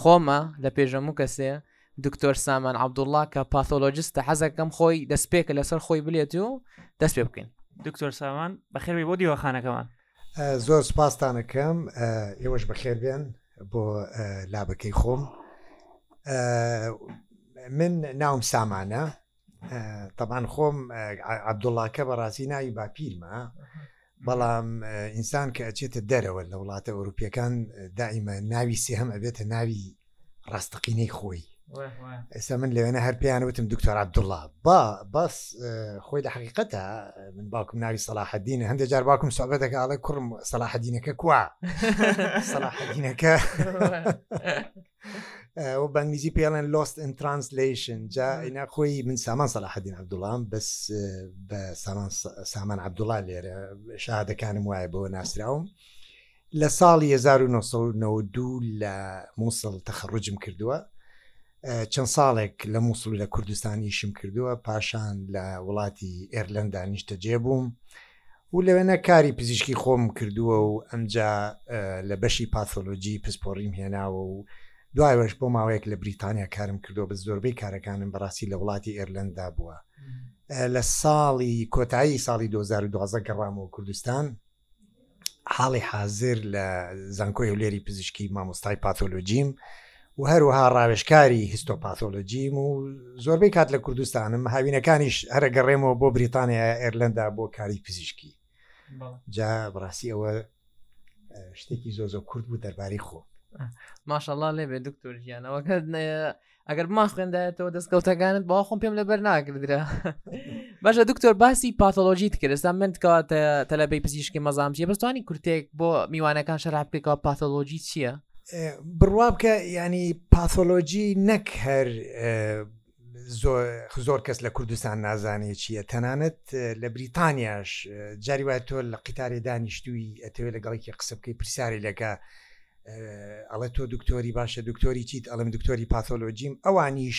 خۆمە لە پێش هەموو کەسێ دکتۆر سامان عەبدوڵڵا کە پاثۆلۆجستە حەزەکەم خۆی دەستپێکە لەسەر خۆی بلێت و دەست پێ بکەین دکتۆر سامان بەخێربی بۆ دیوەخانەکەمان زۆر سپاستانەکەم ئێوەش بەخێر بێن بۆ لابەکەی خۆم من ناوم سامانە تەبان خۆم عبدوڵاکە بەڕاستی ناوی باپیرمە بەڵام ئینسان کە ئەچێتە دەرەوە لە وڵاتە ئەوروپیەکان دائیمە ناوی سێهم ئەبێتە ناوی ڕاستەقینەی خۆی ئێستا من لەوێنە هەر پێیان وتم دکتۆر عبدوڵا با بەس خۆی لە حقیقەتە من باکم ناوی سەلاحدینە هەندێ جار باکم سوبە دەکڵێ کوڕم سەلاحدینەکە کوا سەلاحدینەکە بەنگلیزی پێڵێن لۆست ئەترانسلیشن جا ئینا خۆی من سامان سەلاحدین عبدوڵام بەس بە سامان عبدوڵا لێرە شادەکانم وایە بۆ ناسراوم لە ساڵی 1992 لە مووسڵ تەخەڕجم کردووە چەند ساڵێک لە مووسڵ لە کوردستانیشم کردووە پاشان لە وڵاتی ئێرلندا نیشتەجێ بووم و لەوێنە کاری پزیشکی خۆم کردووە و ئەمجا لە بەشی پاسۆلۆجی پسپۆڕیم هێناوە و دوایەش بۆ ماوەیەک لە بریتانیا کارم کردووە بە زۆربەی کارەکانم بەڕاستی لە وڵاتی ئێرلەندا بووە لە ساڵی کۆتایی ساڵی 2012 گەڕامەوە کوردستان حاڵی حازر لە زانکۆی هولێری پزیشکی مامۆستای پاتۆلۆجیم و هەروەها ڕاوێژکاری هیستۆپاتۆلۆجیم و زۆربەی کات لە کوردستانم هاوینەکانیش هەرە گەڕێمەوە بۆ بریتانیا ئێرلندا بۆ کاری پزیشکی جا بڕاستی ئەوە شتێکی زۆ زۆ کورد بوو دەرباری خۆ ماشەڵا لێ بێ دکتۆر گیانەوە ئەگەر بمان خوێندایەتەوە دەستکەوتەکانت بۆ خۆم پێم لەبەر ناکردرا باشە دکتۆر باسی پاتۆلۆژیت کردستا من کەواتە تەلەبەی پزیشکی مەزامجیە بەستوانی کورتێک بۆ میوانەکان شەراب بکەوە پاتۆلۆژی چییە؟ بڕوا بکە یانی پاسۆلۆجی نەک هەر زۆر کەس لە کوردستان نازانێت چییە تەنانەت لە بریتانیاش جاری وای تۆ لە قیتارێ دانیشتووی ئەتەوێت لەگەڵێکی قسە بکەی پرسیاری لەکە ئەڵە تۆ دکتۆری باشە دکتۆری چیت ئەڵم دکتۆری پاتۆلۆجیم ئەوانیش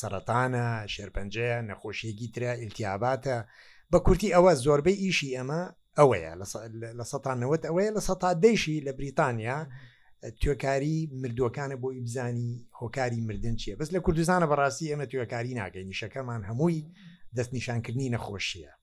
سەڕەتانە، شێرپەنجەیە، نەخۆشییەکی ترە، ئیلتیاباتە، بە کورتی ئەوە زۆربەی ئیشی ئێمە ئەوەیە لە سەتا نەوەت ئەوەیە لە سەتا دەیشی لە بریتانیا توێکاری مردووەکانە بۆی بزانی هۆکاری مردن چیە بەس لە کوردستانە بەڕاستی ئێمە توێکاری ناکەین نیشەکەمان هەمووی دەستنیشانکردنی نەخۆشیە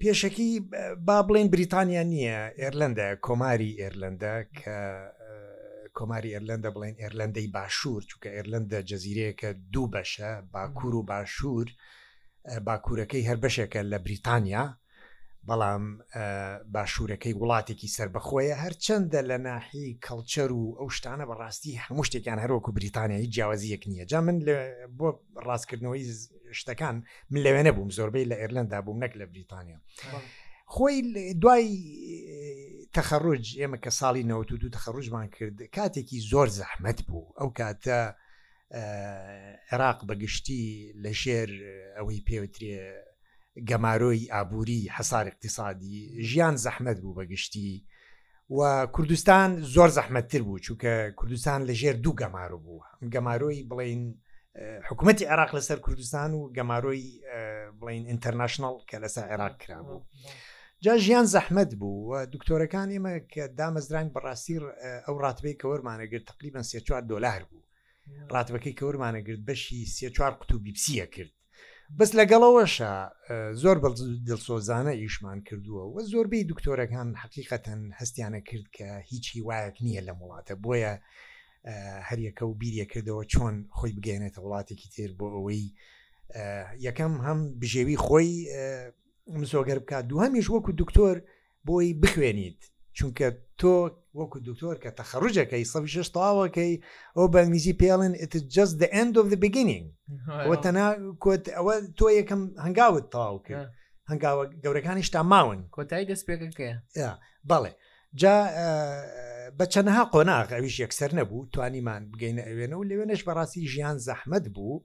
پێشەکی با بڵێن بریتانیا نییە ئێرلندە کۆماری ئێرلندە کە کۆماری ئێرلندە بڵێن ئێرلندەی باشوور چونکە ئێرلندە جەزیرەیەکە دوو بەشە باکوور و باشوور باکوورەکەی هەر بەشێکە لە بریتانیا بەڵام باشوورەکەی وڵاتێکی سربەخۆیە هەرچەندە لە ناحی کەڵچەر و ئەو شتانە بەڕاستی هەموو شتێکیان هەروەکو بریتانیایی جیاوازیەک نییە جا من بۆ ڕاستکردنەوەی شتەکان من لەوێنە بووم زۆربەی لە ئێرلندا بووم نەک لە بریتانیا خۆی دوای تەخەڕۆژ ئێمە کە ساڵی نەوت و دوو تەخەڕژمان کرد کاتێکی زۆر زەحمت بوو ئەو کاتە عێراق بەگشتی لە ژێر ئەوەی پێوترێ گەمارۆی ئابووری حەسار اقتصادی ژیان زەحمت بوو بەگشتی و کوردستان زۆر زەحمەتتر بوو چونکە کوردستان لە ژێر دوو گەمارو بوو گەمارۆی بڵین حکوومەتتی عێراق لەسەر کوردستان و گەمارۆی بڵین ئینتەرنشنل کە لەسەر عێراق کرا بوو. جا ژیان زەحمت بوو و دکتۆرەکان ئێمە کە دامەزران بەڕاستی ئەو ڕاتبەی کەوەرمانەگرت تقریبان سێ چوار دلار بوو ڕاتبەکەی کەورمانەگرت بەشی سێ چوار قوتوبیپسیە کرد بەس لەگەڵەوەشە زۆر بە دڵسۆزانە ئیشمان کردووە و زۆربەی دکتۆرەکان حقیقەتەن هەستیانە کرد کە هیچ هیوایەک نییە لە وڵاتە بۆیە هەریەکە و بیریە کردەوە چۆن خۆی بگەێنێتە وڵاتێکی تر بۆ ئەوەی یەکەم هەم بژێوی خۆی مسۆگەر بکات دووهمیش وەکو دکتۆر بۆی بخوێنیت چونکە تۆ وەکو دکتۆر کە تەخەڕجەکەی سەوی شش تاوەکەی ئەو بە ئەنگلیزی پێڵێن ئت جست the end of the beginning تەنا کۆت ئەوە تۆ یەکەم هەنگاوت تەواو کرد هەنگاوە گەورەکانیش تا ماون کۆتایی دەست پێکەکە بەڵێ جا بە چەنەها قۆناغ ئەویش یەکسەر نەبوو توانیمان بگەینە ئەوێنە و لەوێنش بەڕاستی ژیان زەحمت بوو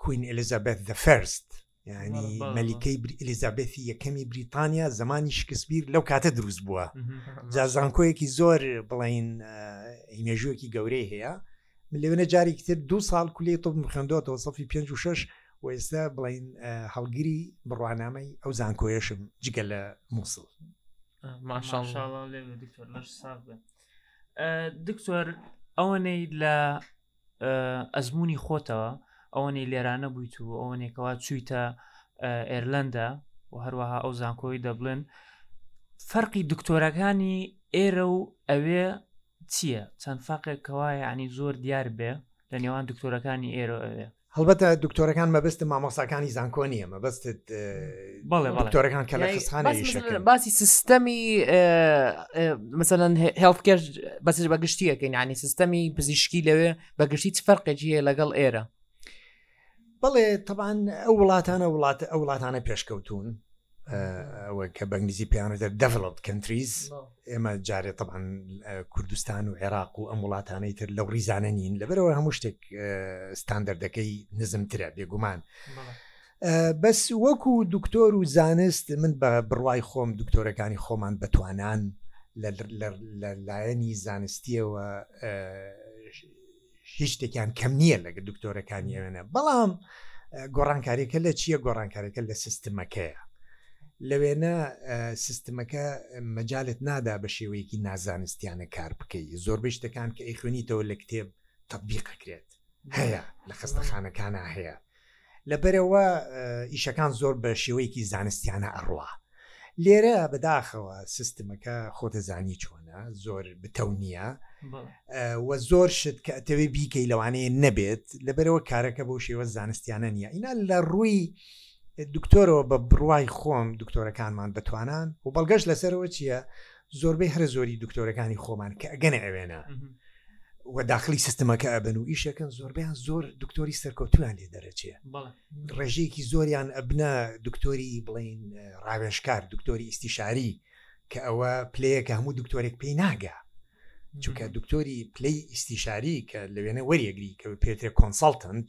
کوین ئلیزابێت دە فەرست ینی مەلیکەی ئلیزابێتی یەکەمی بریتانیا زمانی شکسبیر لەو کاتە دروست بووە جازانکۆیەکی زۆر بڵین مێژووەکی گەورەی هەیە من لەوێنە جارێکی تر دوو ساڵ کولی تۆ مخندەوەەوە سەفی پێ و شش و ئێستا بڵین هەڵگیری بڕوانامەی ئەو زانکۆیەشم جگە لە مووسڵ دکتۆر ئەوەنەی لە ئەزمونی خۆتەوە ئەوەنەی لێرانە بوویت و ئەوەنێکەوە چوویتە ئێرلندا و هەروەها ئەو زانکۆی دەبلن فەرقی دکتۆرەکانی ئێرە و ئەوێ چییە چەند فەقێکەوە ینی زۆر دیار بێ لە نێوان دکتۆرەکانی ئێرە ئەوێ هەڵبەتە دکتۆرەکان مەبست مامۆساکانی زانکۆ نیە مەبستت دکتۆرەکان کە لە خستخانە باسی سیستەمی مثلەن هێڵکرد بەس بە گشتیەکەین ینی سیستەمی پزیشکی لەوێ بە گشتی چ فەرقێکی هەیە لەگەڵ ئێرە بەڵێ تەبان ئەو وڵاتانە وڵات ئەو وڵاتانە پێشکەوتون ئەوە کە بەنگلیزی پێیانەدە دەڤڵپ کەنتریز ئێمە جارێ طبعاان کوردستان و عێراق و ئەم وڵاتانەی تر لەو ریزانە نین لەبەرەوە هەموو شتێک ستاندەردەکەی نزمترە بێگومان. بەس وەکو دکتۆر و زانست من بە بڕوای خۆم دکتۆرەکانی خۆمان بەتوانان لە لایەنی زانستیەوە هیچ شتێکیان کەم نییە لەگە دکتۆرەکانی ئەوێنە بەڵام گۆڕانکاریەکە لە چییە گۆڕانکاریەکە لە سیستمەکەیە لەوێنە سیستمەکە مەجالت نادا بە شێوەیەکی نازانستیانە کار بکەی زۆربەی شتەکان کە ئەیخوێنیتەوە لە کتێب تطببیقەکرێت هەیە لە خستەخانەکانە هەیە لەبەرئەوە ئیشەکان زۆر بە شێوەیەکی زانستیانە ئەڕوا لێرە بەداخەوە سیستمەکە خۆتەزانی چۆنە زۆر بتەو نییە و زۆر شت کە ئەتەوێ بیکەی لەوانەیە نەبێت لەبەرەوە کارەکە بۆ شێوە زانستیانە نییە ئینا لە ڕووی دکتۆرەوە بە بڕوای خۆم دکتۆرەکانمان بتوانان و بەڵگەش لەسەرەوە چییە زۆربەی هەرە زۆری دکتۆرەکانی خۆمان کە ئەگەنە ئەوێنە و داخلی سیستمەکە ئەبن و ئیشەکەن زۆربیان زۆر دکتۆری سەرکەوتویان لێ دەرەچێ ڕێژەیەکی زۆریان ئەبنا دکتۆری بڵین ڕاوێشکار دکتۆری ئیسیشاری کە ئەوە پلەیەکە هەموو دکتۆرێک پێی ناگە چونکە دکتۆری پلەی ئیسیشاری کە لەوێنە وەریەگری کە پێترێ کۆنسەڵتند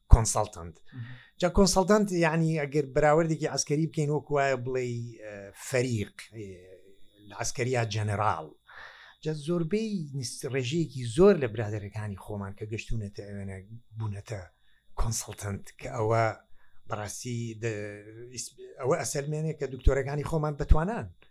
کۆنسەلتەنت جا کۆنسەلتەنت یعنی ئەگەر بەراوردێکی ئەسکەری بکەین وەکو وایە بڵێ فەریق لە ئەسکەریا جەنەرال جا زۆربەی ڕێژەیەکی زۆر لە برادەرەکانی خۆمان کە گەشتونەتە ئەوێنە بوونەتە کۆنسەلتەنت کە ئەوە بەڕاستی ئەوە ئەسەلمێنێ کە دکتۆرەکانی خۆمان بتوانان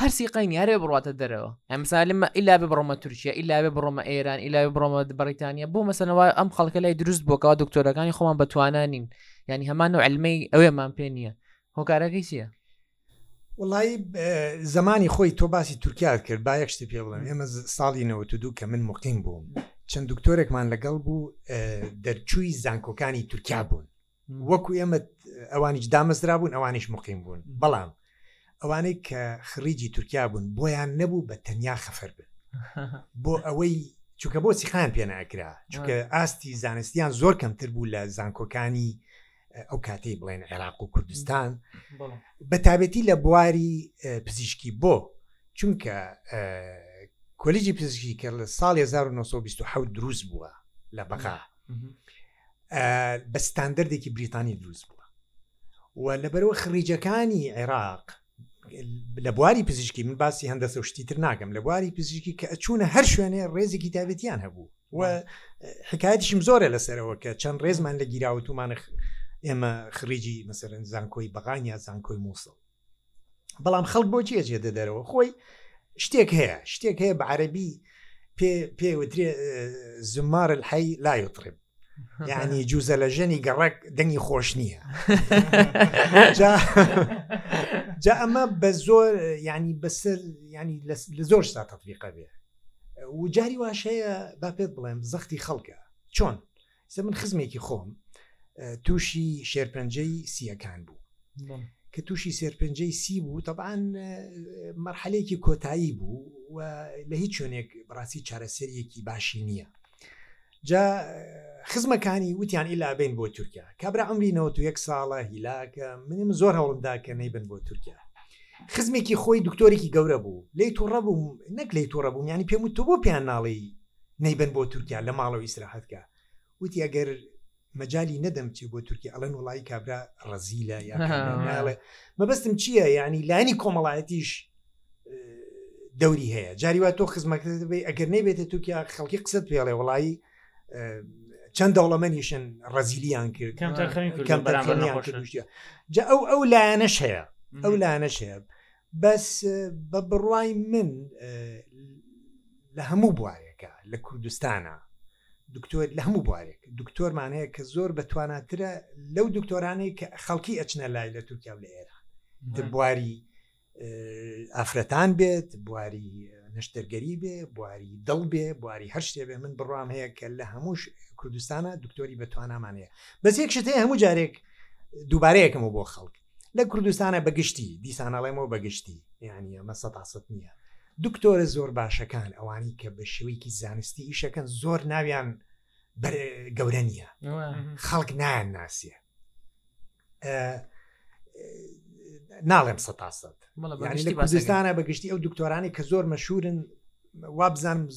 هەر سیقەی نیە هەرێ بڕاتە دەرەوە ئەمسالمە ئیلا بێ بڕۆمە تورکیا ئیلا بێ بڕۆمە ئێران ئیلا بێ بڕۆمە بەریتانیا بۆ مەسەنەوە ئەم خەڵکە لای دروست بۆکەوە دکتۆرەکانی خۆمان بەتوانە نین ینی هەمان و علمەی ئەوێمان پێ نییە هۆکارەکەی چییە؟ وڵی زمانی خۆی تۆ باسی تورکات کرد با یەک شتی پێ بڵێن ئێمە ساڵی نەوەت دوو کە من مقیم بووم چەند دکتۆرێکمان لەگەڵ بوو دەرچووی زانکۆکانی تورکیا بوون وەکو ئێمە ئەوانیش دامەزرا بوون ئەوانیش مقیم بوون بەڵام ئەوانەی کە خڕیجی تورکیا بوون بۆیان نەبوو بە تەنیا خەفەر بن بۆ ئەوەی چونکە بۆ سیقان پێناکرا چونکە ئاستی زانستیان زۆر کەمتر بوو لە زانکۆکانی ئەو کاتەی بڵێن عێراق و کوردستان بە تابەتی لە بواری پزیشکی بۆ چونکە کۆلیجی پزیشکی کە لە ساڵ 1920 دروست بووە لە بەغا بە ستاندردێکی بریتانی دروست بووە و لەبەرەوە خڕیجەکانی عێراق لە بواری پزیشکی من باسی هەندە سەشتی تر ناکەم لە بواری پزیشکی کە ئەچوونە هەر شوێنێ ڕێزێکی تابێتیان هەبوو و حکایەتیشم زۆرە لەسەرەوە کە چەند ڕێزمان لە گیراوتومانە ئێمە خڕیجی مەسەرەن زانکۆی بەغانیا زانکۆی مووسڵ بەڵام خەڵک بۆ چیە چێتە دەرەوە خۆی شتێک هەیە شتێک هەیە بە عەربی پێ پێ وترێ زمار الحی لا یطرب یعنی جوزە لە ژەنی گەڕک دەنگی خۆش نییە جا ئەمە بە زۆر ینی بەسەر ینی لە زۆر ستا تطبیقە بێ وجاری واشەیە با پێت بڵێم زەختی خەڵکە چۆن سە من خزمێکی خۆم تووشی شێرپەنجەی سیەکان بوو کە تووشی سێرپەنجەی سی بوو تەبان مەرحەلێکی کۆتایی بوو و لە هیچ شوێنێک بڕاستی چارەسەریەکی باشی نییە جا خزمەکانی وتیان ئیلا بین بۆ تورکیا کابرا ئەمری 91 ساڵە هیلاکە منم زۆر هەوڵمدا کە نەیبن بۆ تورکیا خزمێکی خۆی دکتۆرێکی گەورە بوو لی تووڕە بووم نەک لی تووڕە بووم ینی پێم تو بۆ پێیان ناڵی نەیبەن بۆ تورکیا لە ماڵەوە ئیسراحەت کا وتی ئەگەر مەجای نەدەم چێ بۆ تورکی ئەڵەن وڵی کابرا ڕەزیلە یا ناڵێ مەبەستم چییە یعنی لانی کۆمەڵایەتیش دەوری هەیە جاری وا تۆ خزمەکەت بێ ئەگەر نەبێتە تورکیا خەڵکی قسەت پێڵێ وڵی چەند دەوڵەمەنیشن ڕەزیلیان کرد جا ئەو ئەو لایەنەش هەیە ئەو لایەنەش هەیە بەس بە بڕوای من لە هەموو بوارێکە لە کوردستانە دکتۆر لە هەموو بوارێک دکتۆرمان هەیە کە زۆر بە تواناترە لەو دکتۆرانەی کە خەڵکی ئەچنە لای لە تورکیا و لە ئێران دبواری ئافرەتان بێت بواری نشتەرگەری بێ بواری دڵ بێ بواری هەر شتێ بێ من بڕام هەیە کە لە هەمووش کوردستانە دکتۆری بەتوانامانەیە بەس یەک شتەیە هەموو جارێک دووبارەیەکەمە بۆ خەڵک لە کوردستانە بە گشتی دیسانەڵێمەوە بە گشتی یعنی ئەمە سە تااست نییە دکتۆرە زۆر باشەکان ئەوانی کە بە شێوەیەکی زانستی ئیشەکەن زۆر ناویان گەورە نییە خەڵک نایان ناسیە ناڵێم سە تااست کوردستانە بە گشتی ئەو دکتۆرانی کە زۆر مەشورن وابزانم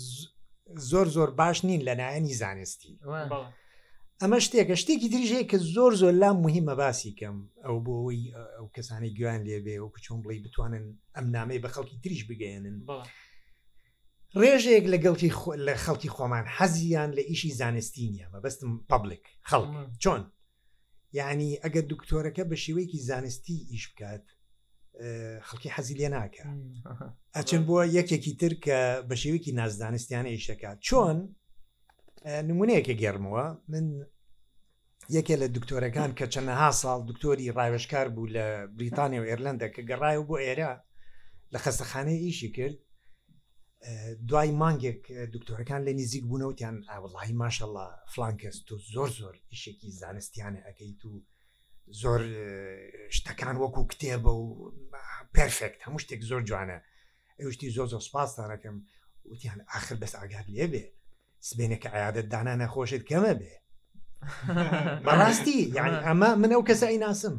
زۆر زۆر باش نین لە نایەنی زانستی ئەمە شتێکە شتێکی دریژەیە کە زۆر زۆر لام مهمە باسی کەم ئەو بۆ ئەوی ئەو کەسانی گویان لێبێ و کچۆن بڵی بتوانن ئەم نامەی بە خەڵکی تریش بگەێنن ڕێژەیەک لە گەڵکی لە خەڵکی خۆمان حەزیان لە ئیشی زانستی نیە مەبەستم پبلک خەڵک چۆن یعنی ئەگەر دکتۆرەکە بە شێوەیەکی زانستی ئیش بکات خەڵکی حەزی لێ ناکە ئەچن بووە یەکێکی تر کە بە شێوەیەکی نازدانستیانە ئیشەکە چۆن نمونەیەکە گێرمەوە من یەکێ لە دکتۆرەکان کە چەندەها ساڵ دکتۆری ڕاوێشکار بوو لە بریتانیا و ئێرلندە کە گەڕایەوە بۆ ئێرە لە خەستەخانەی ئیشی کرد دوای مانگێک دکتۆرەکان لێ نیزیک بوون وتیان وەڵاهی ماشەڵا فڵان کەس تۆ زۆر زۆر ئیشێکی زانستیانە ئەەکەیت و زۆر شتەکان وەکو کتێبە و پرفێکت هەموو شتێک زۆر جوانە ئەوشتی زۆر زۆر سپاستانەکەم وتیان آخر بەس ئاگات لێ بێ سبێنێ کە عیادت دانا نەخۆشت کەمە بێ بەڕاستی یعنی ئەمە من ئەو کەسە ئەی ناسم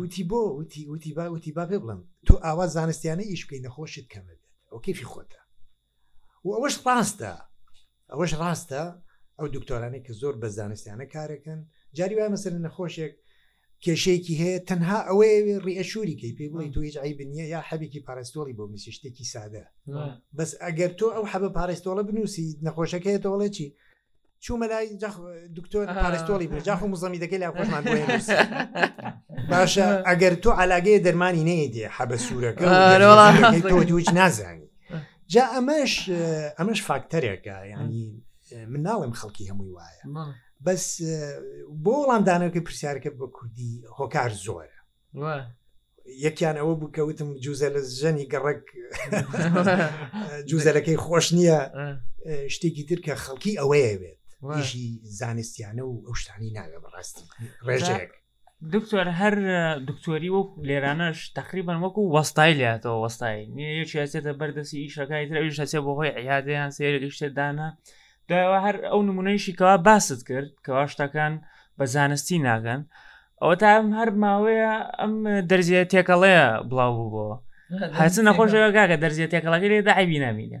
وتی بۆ وتی وتی با وتی با پێ بڵم تۆ ئاوا زانستیانە ئیش بکەی نەخۆشت کەمە بێت ئەو کیفی خۆتە و ئەوەش ڕاستە ئەوەش ڕاستە ئەو دکتۆرانی کە زۆر بە زانستیانە کارەکەن جاری وای مەسەر نەخۆشێک کێشەیەکی هەیە تەنها ئەوەیە ڕیئەشوری کەی پێی بڵێ تۆ هیچ عیب نییە یا حەبێکی پارستۆڵی بۆ بنووسی شتێکی سادە بەس ئەگەر تۆ ئەو حەبە پارستۆڵە بنووسی نەخۆشەکەی تۆڵێ چی چوومە لای دکتۆر پارستۆڵی بوو جاخۆ مزەمیدەکەی لا خۆشمان باشە ئەگەر تۆ علاگەیە دەرمانی نەیە دێ حەبە سوورەکە تۆ دووچ نازانی جا ئەمەش ئەمەش فاکتەرێکە ینی من ناڵێم خەڵکی هەمووی وایە بەس بۆ وەڵام دانەوەکە پرسیارەکە بە کوردی هۆکار زۆرە یەکیان ئەوە بوو کەوتم جوزە لە ژەنی گەڕک جوزەلەکەی خۆش نییە شتێکی تر کە خەڵکی ئەوەیە بێت وشی زانستیانە و ئەو شتانی ناوێ بەڕاستی ڕێژێک دکتۆر هەر دکتۆری وەک لێرانەش تقریبان وەکو وەستای لاتەوە وەستای یەکێتێتە بەردەسی ئیشەکەی تر ئەویش هەچێ بۆ خۆی عیادەیان سێرەی شتێدانە داوا هەر ئەو نمونەیشی کەوا باست کرد کەوا شتەکان بە زانستی ناگەن ئەوە تا ئەم هەر ماوەیە ئەم دەرزیە تێکەڵەیە بڵاو بووەوە هەچ نەخۆشەکە کاکە دەرزیە تێکەڵەکە لێ داعیبی نامینێ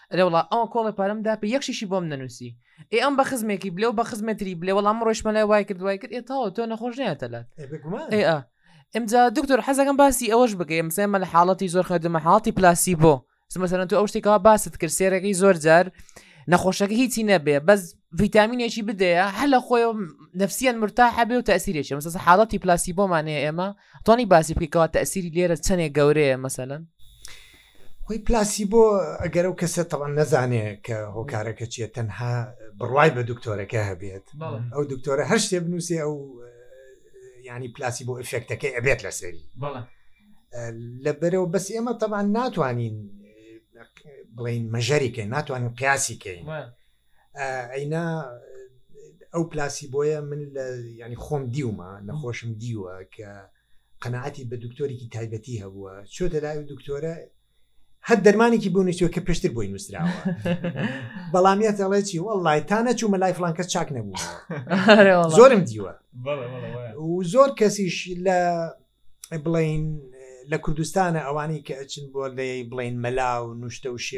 ئەرێ وەڵا ئەوە کۆڵێ پارەم دا پێ یەک شیشی بۆم نەنووسی ئێ ئەم بە خزمێکی بلێ و بە خزمێتری بلێ وەڵام ڕۆیشمە لای وای کرد وای کرد ئێ تاوە تۆ نەخۆش نێتە لات ئێ بێگومان ئێ ئا ئمجا دکتۆر حەزەکەم باسی ئەوەش بکەی مەسەی مە لە حاڵەتی زۆر خوێدمە حاڵی پلاسی بۆ مەسەرەن تو ئەو شتێکەوە باست کرد سێرەکەی زۆر جار نەخۆشەکە هیچی نەبێ بەس ڤیتامینێکی بدەیە هەر لە خۆی نفسیان مرتا هەبێ و تەسیرێکی مەسەس حاڵەتی پلاسی بۆمانەیە ئێمە تۆنی باسی بکەیتەوە تەسیری لێرە چەندێک گەورەیە مەسەن خۆی پلاسیبۆ ئەگەر ئەو کەسە تەوان نەزانێ کە هۆکارەکە چیە تەنها بڕوای بە دکتۆرەکە هەبێت ئەو دکتۆرە هەر شتێ بنووسێ ئەو ینی پلاسی بۆ ئفێکتەکەی ئەبێت لەسەری لە بەرەوە بەس ئێمە تەبان ناتوانین بڵین مەژەریکەین ناتوانین قیاسیکەین ئەینا ئەو پلاسی بۆیە من لە ینی خۆم دیومە نەخۆشم دیوە کە قەناعەتی بە دکتۆرێکی تایبەتی هەبووە چۆتە لای و دکتۆرە هەر دەرمانێکی بۆ نووسوە کە پێشتر بۆی نووسراوە بەڵامیە دەڵێ چی وڵی تا نەچوومە لای فلانکە چاک نەبوو زۆرم دیوە زۆر کەسیش لە بڵین لە کوردستانە ئەوانەی کە ئەچن بۆ لێ بڵین مەلا و نوشتە و شێ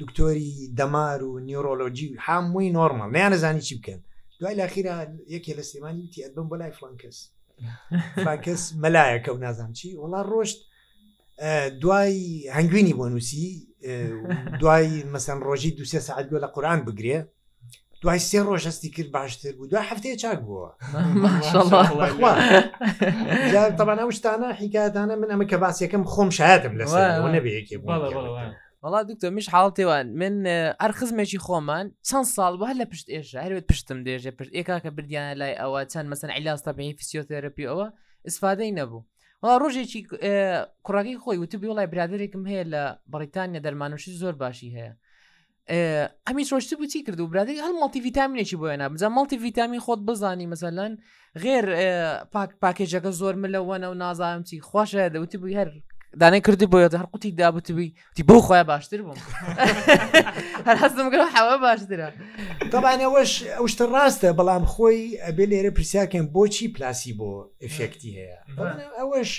دکتۆری دەمار و نیورۆلۆجی و هەمووی نۆرماڵ نەیانەزانی چی بکەن دوای لاخیرا یەکێ لە سلێمانی وتی ئەدبم بۆ لای فلانکەس فلانکەس مەلایەکە و نازانم چی وڵا ڕۆشت دوای هەنگوینی بۆ نووسی دوای مەسەن ڕۆژی دوسێ سعات گوێ لە قورآان بگرێ دوای سێ ڕۆژ هەستی کرد باشتر بوو دوای هەفتەیە چاک بووە تەبانا شتانە حیکاتانە من ئەمە کە باسیەکەم خۆم شایەتم لەسەر نەبێ یەکێ وڵات دکتۆ میش حاڵتێوان من ئەرخزمێکی خۆمان چەند ساڵ بە هەر لە پشت ئێش هەروێت پشتم دێژێ پشت ئێکاکە بردیان لای ئەوە چەند مەسن عیلاستە بەی فسیۆتەرەپی ئەوە ئیسفادەی نەبوو وا ڕۆژێکی کوڕەکەی خۆی وتبی وڵای برادێکم هەیە لە بەڕیتانیا دەرمانوشی زۆر باشی هەیە ئەمی شۆشتی بچی کرد و برادی هەر مڵتی ڤیتامینێکی بۆیە نابزان مڵتی ڤیتامین خۆت بزانی مەسەلەن غێر پاکێجەکە زۆر ملەوەنە و نازانم چی خۆشە دەوتی بووی هەر دانەی کردی بۆ هەر قوتی دابتبی تی بۆ خۆی باشتر بووم هەر هەستمگە حەوە باشترە دەبانەوەش ئەو شتە ڕاستە بەڵام خۆی ئەبێ لێرە پرسیاکەم بۆچی پلاسی بۆ ئفێکتی هەیە ئەوەش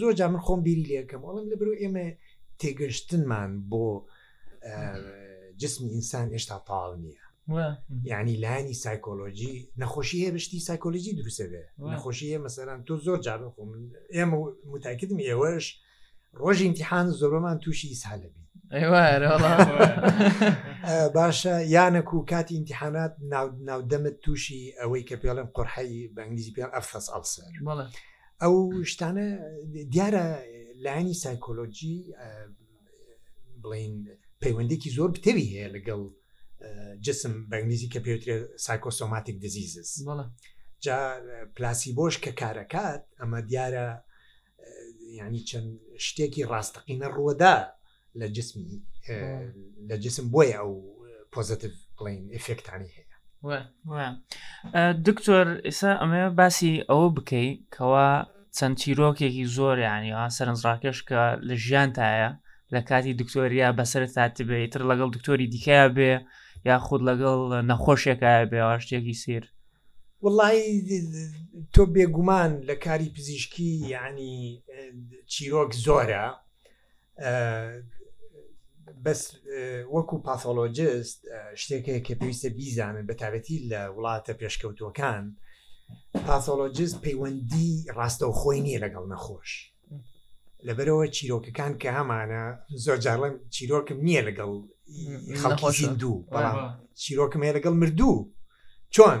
زۆر جا من خۆم بیری لێکەم وەڵم لە برو ئێمە تێگەشتنمان بۆ جسمی ئینسان هێشتا تاو نییە یعنی لایانی سایکۆلۆژی نەخۆشی هەیە بشتی سایکۆلۆژی دروستە بێ نەخۆشی هەیە مەسەران تۆ زۆر جار بخۆم ئێمە متاکردم ئێوەش ڕۆژی امتحان زۆرمان تووشی ئیسها لەبی باشە یانەک و کاتی امتحانات ناودەمت تووشی ئەوەی کە پێڵم قڕحی بەنگلیزی پێ ئەفەس ئەڵسەر ئەو شتانە دیارە لایانی سایکۆلۆژی بڵین پەیوەندێکی زۆر پتەوی هەیە لەگەڵ جسم بەنگلیزی کە پێوترێ سایکۆسۆماتیک دزیزز جا پلاسی بۆش کە کارەکات ئەمە دیارە ینی چەند شتێکی ڕاستەقینە ڕووەدا لە جسمی لە جسم بۆیە ئەو پۆزتیڤ بڵین ئفێکتانی هەیە دکتۆر ئێسا ئەمە باسی ئەوە بکەیت کەوا چەند چیرۆکێکی زۆر یانیوە سەرنجڕاکێش کە لە ژیانتایە لە کاتی دکتۆریا بەسەر تاتبێ تر لەگەڵ دکتۆری دیکە بێ یا خود لەگەڵ نەخۆشێکە بێوا شتێکی سیر وڵی تۆ بێگومان لە کاری پزیشکی یعنی چیرۆک زۆرە بەس وەکو پاسۆلۆجست شتێکەیە کە پێویستە بیزانن بە تابەتی لە وڵاتە پێشکەوتوەکان پاسۆلۆجست پەیوەندی ڕاستەوخۆی نییە لەگەڵ نەخۆش لەبەرەوە چیرۆکەکان کە هەمانە زۆر جاڵم چیرۆکم نییە لەگەڵ خەڵکی زیندوو بەڵام چیرۆکمێ لەگەڵ مردوو چۆن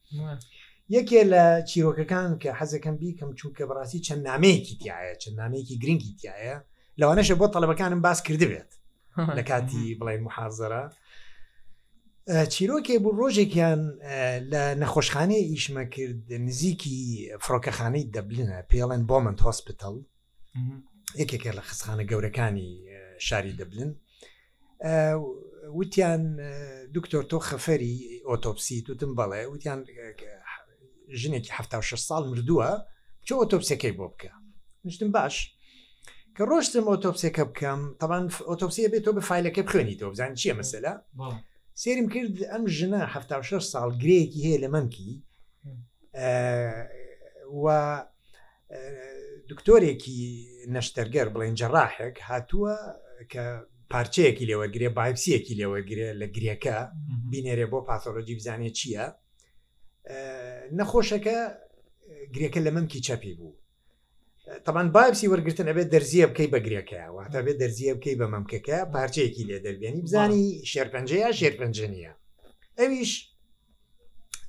یەکێ لە چیرۆکەکان کە حەزەکەم بیکەم چونکە بەڕاستی چەند نامەیەکی تایە چەند نامەیەکی گرنگی تایە لەوانەشە بۆ تەلبەکانم باس کردبێت لە کاتی بڵێ محازرە چیرۆکێ بوو ڕۆژێکیان لە نەخۆشخانەی ئیشمە کرد نزیکی فڕۆکەخانەی دەبلنە پێڵێن بۆمن هۆسپتال یەکێکە لە خستخانە گەورەکانی شاری دەبلن وتیان دکتۆر تۆ خەفەری ئۆتۆپسی دوتم بەڵێ وتیان ژنێکی ه ساڵ مردووە چۆ ئۆتۆپسەکەی بۆ بکە نشتم باش کە ڕۆشتم ئۆتۆپسێکە بکەم تاوان ئۆتۆپسیە بێت تۆ بە فیلەکە بخوێنی تۆ بزان چیە مەسەلا سێرم کرد ئەم ژنە ه ساڵ گرەیەکی هەیە لە مەمکی و دکتۆرێکی نەشتەرگەر بڵێن جەڕاحێک هاتووە کە پارچەیەکی لێوەگرێ بایپسیەکی لێوەگرێ لە گرێکە بینێرێ بۆ پاسۆلۆجی بزانێ چییە نەخۆشەکە گرێکە لە مەمکی چەپی بوو تەمان بابسی وەرگتن ئەبێت دەرزیە بکەی بە گرێکەیە واتە بێت دەرزیە بکەی بە مەمکەکە پارچەیەکی لێ دەربێنی بزانی شێرپەنجەیە شێرپەنجە نیە ئەویش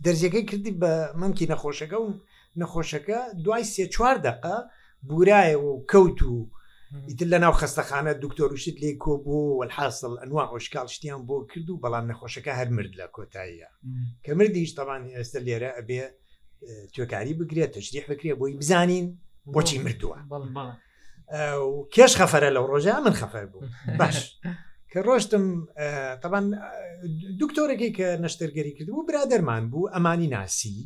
دەرزیەکەی کردی بە مەمکی نەخۆشەکە و نەخۆشەکە دوای سێ چوار دقە بورایەوە و کەوت و ئیتر لە ناو خستەخانە دکتۆروشت لێ کۆ بۆ وەحاصل ئەنوا ئۆشکال شتیان بۆ کرد و بەڵام نەخۆشەکە هەر مرد لە کۆتاییە کە مردیش تەوان ئێستا لێرە ئەبێ توێکاری بگرێت تەشریح بکرێت بۆی بزانین بۆچی مردووە کێش خەفەرە لەو ڕۆژە من خەفەر بوو باش کە ڕۆشتم تەبان دکتۆرەکەی کە نەشتەرگەری کردبوو برادەرمان بوو ئەمانی ناسی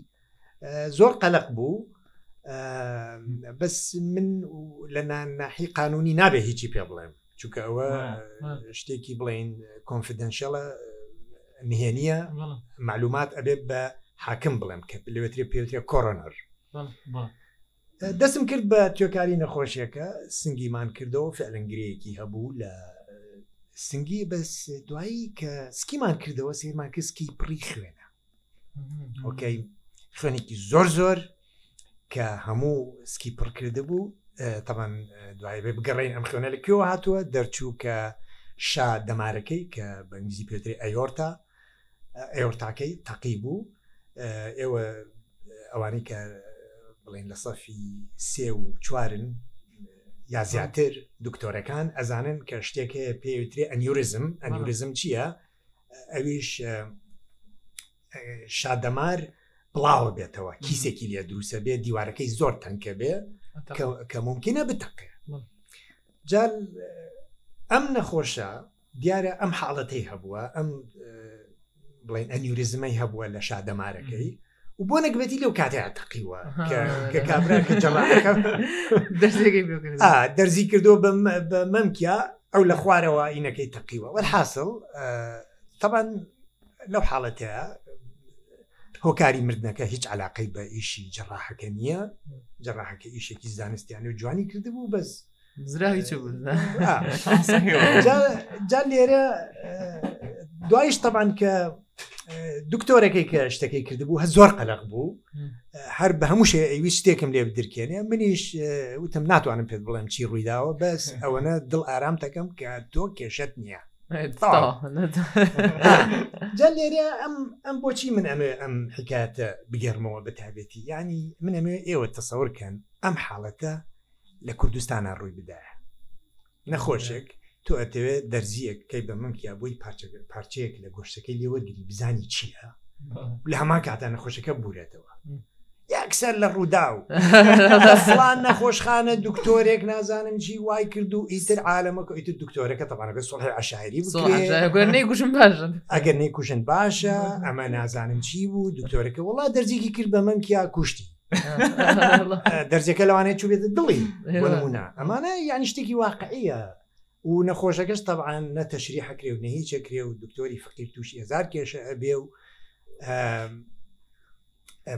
زۆر قەلق بوو بەس من لە ناحی قانونی نابێ هیچی پێ بڵێم چونکە ئەوە شتێکی بڵین کۆنفدەنشەڵە نهێنیە معلومات ئەبێت بە حاکم بڵێم کە لەوێترێ پێوترێ کۆرۆنەر دەستم کرد بە توێکاری نەخۆشیەکە سنگی مان کردەوە فعلەن گرەیەکی هەبوو لە سنگی بەس دوایی کە سکیمان کردەوە سیرمان کەسکی پڕی خوێنە ئۆکەی خوێنێکی زۆر زۆر کە هەموو سکی پڕ کرده بوو تەمان دوای بێ بگەڕین ئەم خوێنە لە کوێوە هاتووە دەرچوو کە شا دەمارەکەی کە بەنگزی پێتری ئەیۆرتا ئێوەتاکەی تەقی بوو ئێوە ئەوانەی کە بڵێن لە سەفی سێ و چوارن یا زیاتر دکتۆرەکان ئەزانن کە شتێک هەیە پێوترێ ئەنیورزم ئەنیورزم چییە ئەویش شادەمار بڵاوە بێتەوە کیسێکی لێ دروسە بێ دیوارەکەی زۆر تەنکە بێ کە ممکنە بتەقێ جال ئەم نەخۆشە دیارە ئەم حاڵەتەی هەبووە ئەم بڵێن ئەنیوریزمەی هەبووە لە شادەمارەکەی و بۆ نەگبەتی لەو کاتەیە تەقیوە کە کابرا کە جەڵاکە دەرزی کردو بە مەمکیا ئەو لە خوارەوە ئینەکەی تەقیوە وەحاصل تەبان لەو حاڵەتەیە هۆکاری مردنەکە هیچ علاقەی بە ئیشی جەڕاحەکە نییە جەڕاحەکە ئیشێکی زانستیانە و جوانی کردبوو بەس زراوی چ بوو جا لێرە دوایش تەبان کە دکتۆرەکەی کە شتەکەی کردبوو هە زۆر قەلق بوو هەر بە هەموو شێ ئەوی شتێکم لێ بدرکێنێ منیش وتم ناتوانم پێت بڵێم چی ڕوویداوە بەس ئەوەنە دڵ ئارام تەکەم کە تۆ کێشت نییە جا لێرە ئەم ئەم بۆچی من ئەمێ ئەم حکاتە بگەرمەوە بەتابێتی ینی من ئەمێ ئێوە تەسەورکەن ئەم حاڵەتە لە کوردستانە ڕووی بدایە نەخۆشێک تۆ ئەتەوێت دەرزیەک کەی بە ممکیا بووی پارچە پارچەیەک لە گۆشتەکەی لێوەگری بزانی چییە لە هەمان کاتە نەخۆشەکە بورێتەوە یاکسەر لە ڕوودا و فلان نەخۆشخانە دکتۆرێک نازانم چی وای کرد و ئیتر عالەمەکە ئیتر دکتۆرەکە تەبارەکە سڵحی عشاعری بگوشم باشن ئەگەر نەیکوشن باشە ئەمە نازانم چی بوو دکتۆرەکە وڵا دەرزیکی کرد بە مەمکیا کوشتی دەرجەکە لەوانەیە چوو بێت دڵی بۆنمونە ئەمانە یانی شتێکی واقعیە و نەخۆشەکەش تەبعاان نە تەشری حکرێ و نەهی چەکرێ و دکتۆری فقیر تووشی هزار کێشە ئەبێ و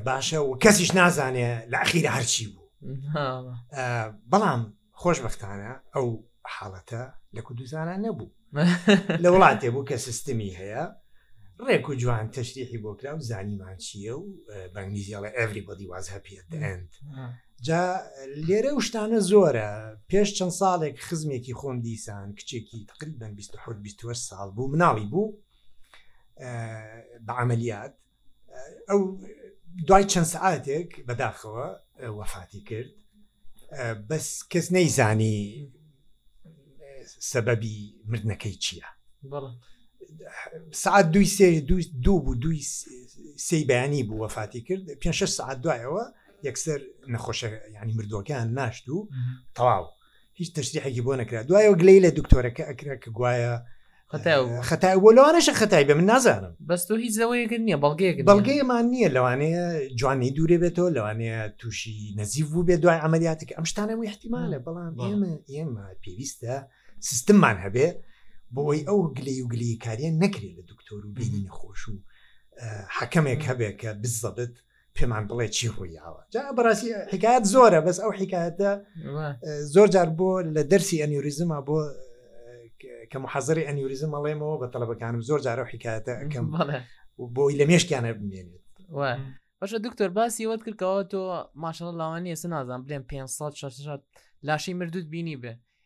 باشە و کەسیش نازانێ لە ئەخیر هەرچی بوو بەڵام خۆشبەختانە ئەو حاڵەتە لە کوردستانە نەبوو لە وڵاتێ بوو کە سیستمی هەیە ڕێک و جوان تەشریحی بۆ کرا و زانیمان چییە و بەنگلیزیڵە ئەڤری بەدی واز هەپیت ئەند جا لێرە و شتانە زۆرە پێش چەند ساڵێک خزمێکی خۆم دیسان کچێکی تقریبان 20 ساڵ بوو مناڵی بوو بە عملیات ئەو دوای چەند سعاتێک بەداخەوە وەفاتی کرد بەس کەس نەیزانی سەبەبی مردنەکەی چییە سعات دوی سێ دوو بوو دوی سی بەیانی بوو وەفاتی کرد پێ سعات دوایەوە یەکسەر نەخۆشە ینی مردووەکەیان ناشت و تەواو هیچ تەشریحێکی بۆ نەکرا دوایەوە گلەی لە دکتۆرەکە ئەکرا کە گوایە خەتا بۆ لەوانەشە خەتای بە من نازانم بەس تۆ هیچ زەوەیەکە نییە بەڵگەیە بەڵگەیەمان نییە لەوانەیە جوانی دوورێ بێتەوە لەوانەیە تووشی نەزیف بوو بێ دوای ئەمەلیاتێک ئەم شتانە و احتیمالە بەڵام ئێمە ئێمە پێویستە سیستممان هەبێ بۆی ئەو گلی و گلیکاریە نەکرێت لە دکتۆر و بینی نەخۆش و حەکەمێک هەبێت کە بزەبێت پێمان بڵێ چی ڕوویاوە جا بەڕاستی حکایەت زۆرە بەس ئەو حکایەتە زۆر جار بۆ لە دەرسی ئەنیوریزمە بۆ کە محەزری ئەنیوریزم ئەڵێمەوە بە تەلبەکانم زۆر جارە حکایەتە ئەکەم بۆی لە مێشکیانە بمێنێت بەشە دکتۆر باسی وەت کردەوە تۆ ماشەڵ لاوانی ئێستا نازان بلێن 500 لاشی مردوت بینی بێ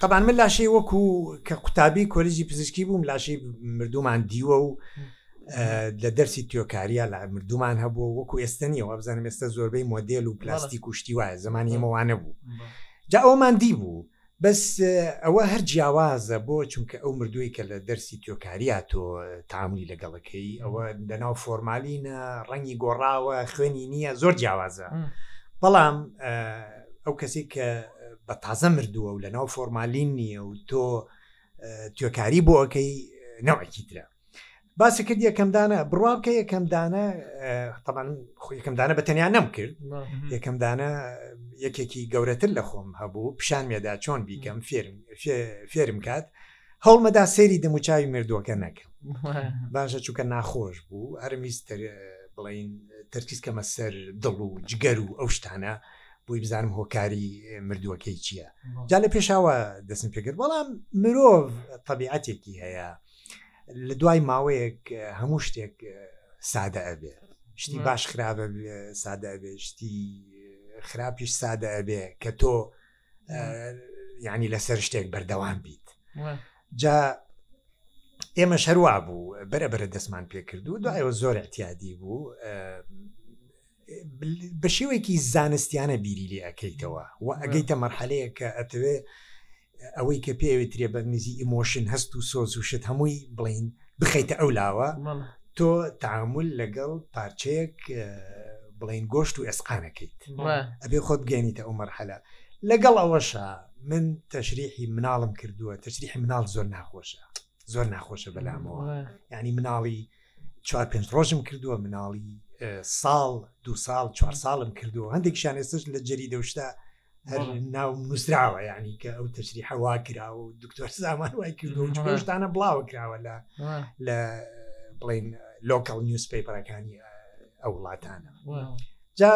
تەبعەن من لاشەی وەکو کە قوتابی کۆلیجی پزیشکی بووم لاشەی مردومان دیوە و لە دەرسی تیۆکاریە لە مردومان هەبوو وەکو ئێستا نیە وابزانم ئێستا زۆربەی مۆدل و پلاستی کوشتی وایە زمانی ئێمەوانە بوو جا ئەومان دی بوو بەس ئەوە هەر جیاوازە بۆ چونکە ئەو مردووی کە لە دەرسی تۆکاریا تۆ تاملی لەگەڵەکەی ئەوە لەناو فۆرمالینە ڕەنگی گۆڕاوە خوێنی نییە زۆر جیاوازە بەڵام ئەو کەسی کە بە تازە مردووە و لەناو فۆرمالین نییە و تۆ توێکاری بۆ ئەەکەی نەوەکی ترە باسی کرد یەکەمدانە بڕوا بکە یەکەمدانە تەمان خۆیەکەمدانە بە تەنیا نەم کرد یەکەمدانە یەکێکی گەورەتر لە خۆم هەبوو پیشان مێدا چۆن بیکەم فێرم فێرم کات هەوڵمەدا سێری دەموچوی مردووەکە نەکەم باشە چووکە ناخۆش بوو هەرمیستەر بڵین تەرکیز کەمە سەر دڵ و جگەر و ئەو شتانە بۆی بزانم هۆکاری مردووەکەی چییە جا لە پێشاوە دەستم پێکرد بەڵام مرۆڤ طبیعەتێکی هەیە لە دوای ماوەیەک هەموو شتێک سادە ئەبێ شتی باش خراپە سادە ئەبێ شتی خراپیش سادە ئەبێ کە تۆ ینی لەسەر شتێک بەردەوام بیت جا ئێمە شەروا بوو بەرە بەرە دەستمان پێکردو دوایەوە زۆر احتیادی بوو بەشێوەیەکی زانستیانە بیری لێ ئەەکەیتەوە و ئەگەیتە مەرحەلەیە کە ئەتەوێ ئەوەی کە پێوێترێ بە نزی ئیمۆشن هەست و سۆز و شت هەمووی بڵین بخەیتە ئەو لاوە تۆ تعامل لەگەڵ پارچەیەک بڵین گۆشت و ئێسقانەکەیت ئەبێ خۆت بگەێنیتە ئەو مەرحەلە لەگەڵ ئەوەشە من تەشریحی مناڵم کردووە تەشریحی مناڵ زۆر ناخۆشە زۆر ناخۆشە بەلامەوە ینی مناڵی چوار پێنج ڕۆژم کردووە مناڵی ساڵ دو ساڵ چوار ساڵم کردووە هەندێکشان ئێستش لە جەری دەشتا هەر ناو نووسراوە یعنی کە ئەو تەشری حەوا کراوە و دکتۆر زامان وای کردوشتانە بڵاوە کراوە لە لە بڵین لۆکەڵ نیوسپەیپەرەکانی ئەو وڵاتانە جا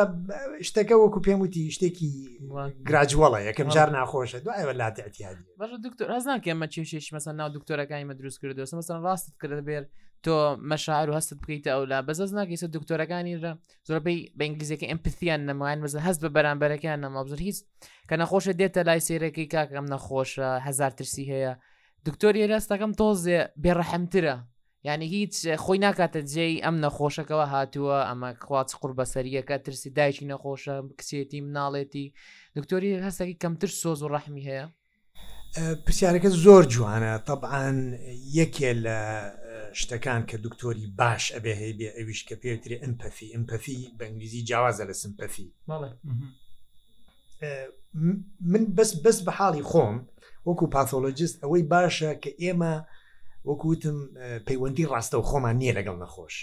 شتەکە وەکو پێم وتی شتێکی گراجووەڵە یەکەم جار ناخۆشە دو ئەوە لا تحتیادی بەش دکتۆر ئەز ناکەم مە چێشێش مەسە ناو دکتۆرەکانی مە دروست کردو مەسەن ڕاستت کرد بێر تۆ مەشاعر هەست بکەیتە ئەو لا بەزەز ناکەیسە دکتۆرەکانی رە زۆربەی بە ئینگلیزیەکە ئەمپسیان نەماوان مەزە هەست بە بەرامبەرەکان نەمابزر هیچ کە نەخۆشە دێتە لای سێرەکەی کاکەم نەخۆشە هزار ترسی هەیە دکتۆری ڕاستەکەم تۆزێ بێڕەحمترە یانی هیچ خۆی ناکاتە جێی ئەم نەخۆشەکەەوە هاتووە ئەمە خواچ قڕ بەسەریەکە ترسی دایکی نەخۆشە کچێتی مناڵێتی دکتۆری هەستەکی کەمتر سۆز و ڕەحمی هەیە پرسیارەکە زۆر جوانە طبعاان یەکێ لە شتەکان کە دکتۆری باش ئەبێ هەیە بێ ئەویش کە پێترێ ئەمپەفی ئەمپەفی بە ئنگلیزی جیاوازە لە سمپەفی من بەس بەس بە حاڵی خۆم وەکو پاتۆلۆجیست ئەوەی باشە کە ئێمە وەکوتم پەیوەندی ڕاستە و خۆمان نییە لەگەڵ نەخۆش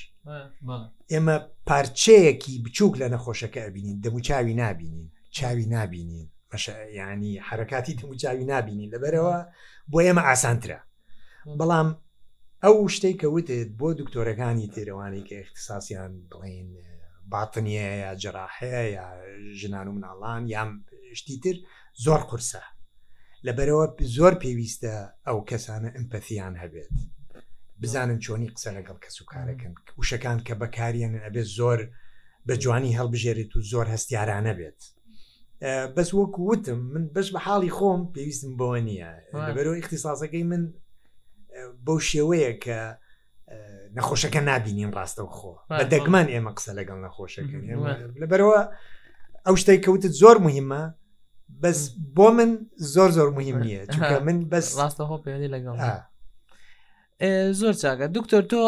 ئێمە پارچەیەکی بچووک لە نەخۆشەکە ئەبینین دەموچاوی نبینین چاوی نبینین مەشە ینی حرکاتی دەموچاوی نبینین لەبەرەوە بۆ ئێمە ئاسانترە بەڵام ئەو شتەی کە وتت بۆ دکتۆرەکانی تێرەوانی کە اختصاسیان بڵین باتنیە یا جراحەیە یا ژنان و مناڵان یام شتی تر زۆر قورسە لە بەرەوە زۆر پێویستە ئەو کەسانە ئەمپەتیان هەبێت بزانن چۆنی قسە لەگەڵ کەس و کارەکەن وشەکان کە بەکاریان ئەبێت زۆر بە جوانی هەڵبژێرێت و زۆر هەستیارانە بێت بەس وەک وتم من بەش بە حاڵی خۆم پێویستم بەوە نییە بەرەوە اختصاسەکەی من بەو شێوەیە کە نەخۆشەکە نبینین ڕاستە و خۆ بە دەگمان ئێمە قسە لەگەڵ نەخۆشەکە لەبەرەوە ئەو شتێک کەوتت زۆر مهمە بەس بۆ من زۆر زۆر مهم نییە چونکە من بەس ڕاستەخۆ پێێ لەگەڵ زۆر چاکە دکتۆر تۆ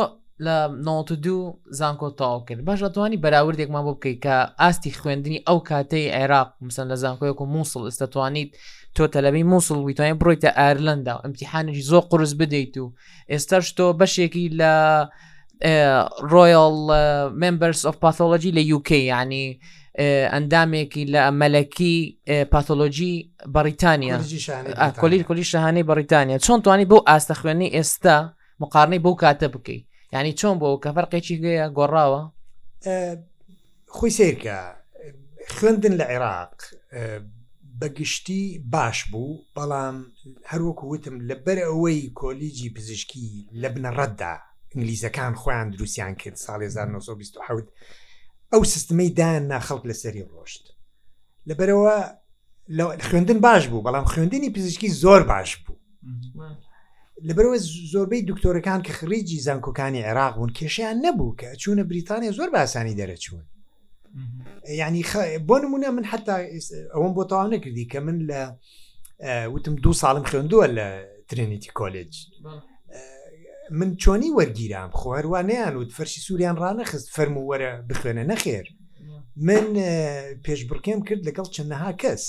لە نۆتە دوو زانکۆ تاو کرد باش ئەتوانی بەراوردێکمان بۆ بکەیت کە ئاستی خوێندنی ئەو کاتەی عێراق مسن لە زانکۆیەک و مووسڵ ئستتوانیت تۆ تەلەبی مووسڵ ویتوانین بڕۆیتە ئارلندا ئەمتیحانێکی زۆر قرس بدەیت و ئێستاش تۆ بەشێکی لە ڕۆیال ممبەرس ئۆف پاتۆلۆژی لە یوکەی ینی ئەندامێکی لە مەلەکی پاتۆلۆژی بەڕیتانیا کۆلی کۆلی شەهانەی بەڕیتانیا چۆن توانی بۆ ئاستە خوێنی ئێستا مقارنەی بۆ کاتە بکەی ینی چۆن بۆ کە فەرقێکی گەیە گۆڕاوە خۆی سیرکە خوێندن لە عێراق بەگشتی باش بوو بەڵام هەروەکو وتم لەبەر ئەوەی کۆلیجی پزیشکی لە بنەڕەتدا ئینگلیزەکان خۆیان دروستیان کرد ساڵی 1920 ئەو سستمەی دایان ناخەڵک لەسەری ڕۆشت لەبەرەوە خوێندن باش بوو بەڵام خوێندنی پزیشکی زۆر باش بوو لەبەرەوە زۆربەی دکتۆرەکان کە خڕیجی زانکۆکانی عێراق بوون کێشیان نەبوو کە چوونە بریتانیا زۆر باسانی دەرەچوون ینی بۆ نمونە من حتا ئەوم بۆ تاوا نەکردی کە من لە وتم دوو ساڵم خوێندووە لە ترێنیتی کۆلێج من چۆنی وەرگیرام خۆ هەروانیان وت فەرشی سووریان ڕانەخست فەرمووەرە بخوێنە نەخێر من پێش بڕکێم کرد لەگەڵ چەندەها کەس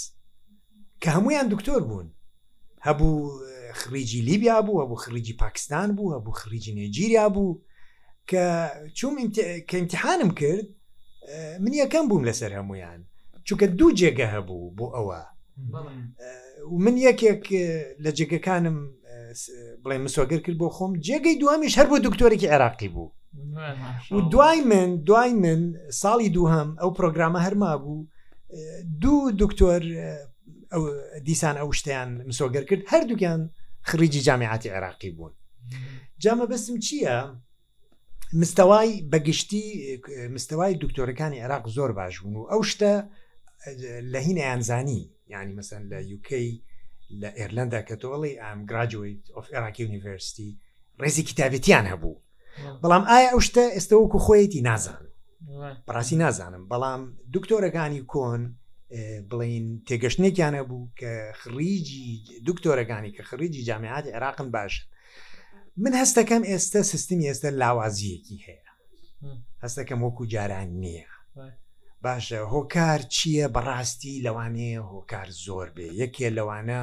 کە هەمویان دکتۆر بوون هەبوو خڕیجی لیبیا بوو هەبوو خڕیجی پاکستان بوو هەبوو خڕیجی نێجیریا بوو کە چوم کە امتحانم کرد من یەکەم بووم لەسەر هەمویان چونکە دوو جێگە هەبوو بۆ ئەوە من یەکێک لە جێگەکانم بڵێ مسۆگەر کرد بۆ خۆم جێگەی دومیش هەر بۆ دکتۆرێکی عێراقی بوو و دوای من دوای من ساڵی دووهم ئەو پرۆگرامە هەرما بوو دوو دکتۆر دیسان ئەو شتیان مسۆگەر کرد هەردووکیان خڕیجی جامیعاتی عێراقی بوون جا مەبەستم چییە؟ مستەوای بەگشتی مستەوای دکتۆرەکانی عێراق زۆر باش بوون و ئەو شتە لە هینیان زانی ینی مەسەن لە یوکەی لە ئێرلندا کە تۆڵی ئەم گراجویت ئۆف عێراقی یونیڤرسیتی ڕێزی کتابێتیان هەبوو بەڵام ئایا ئەو شتە ئێستەوەکو خۆیەتی نازان بەڕاستی نازانم بەڵام دکتۆرەکانی کۆن بڵین تێگەشتێکیانە بوو کە خڕیجی دکتۆرەکانی کە خڕیجی جامعاتی عێراقن باشن من هەستەکەم ئێستا سیستمی ئێستا لاوازیەکی هەیە هەستەکەم وەکو جاران نییە باشە هۆکار چییە بەڕاستی لەوانەیە هۆکار زۆر بێ یەکێ لەوانە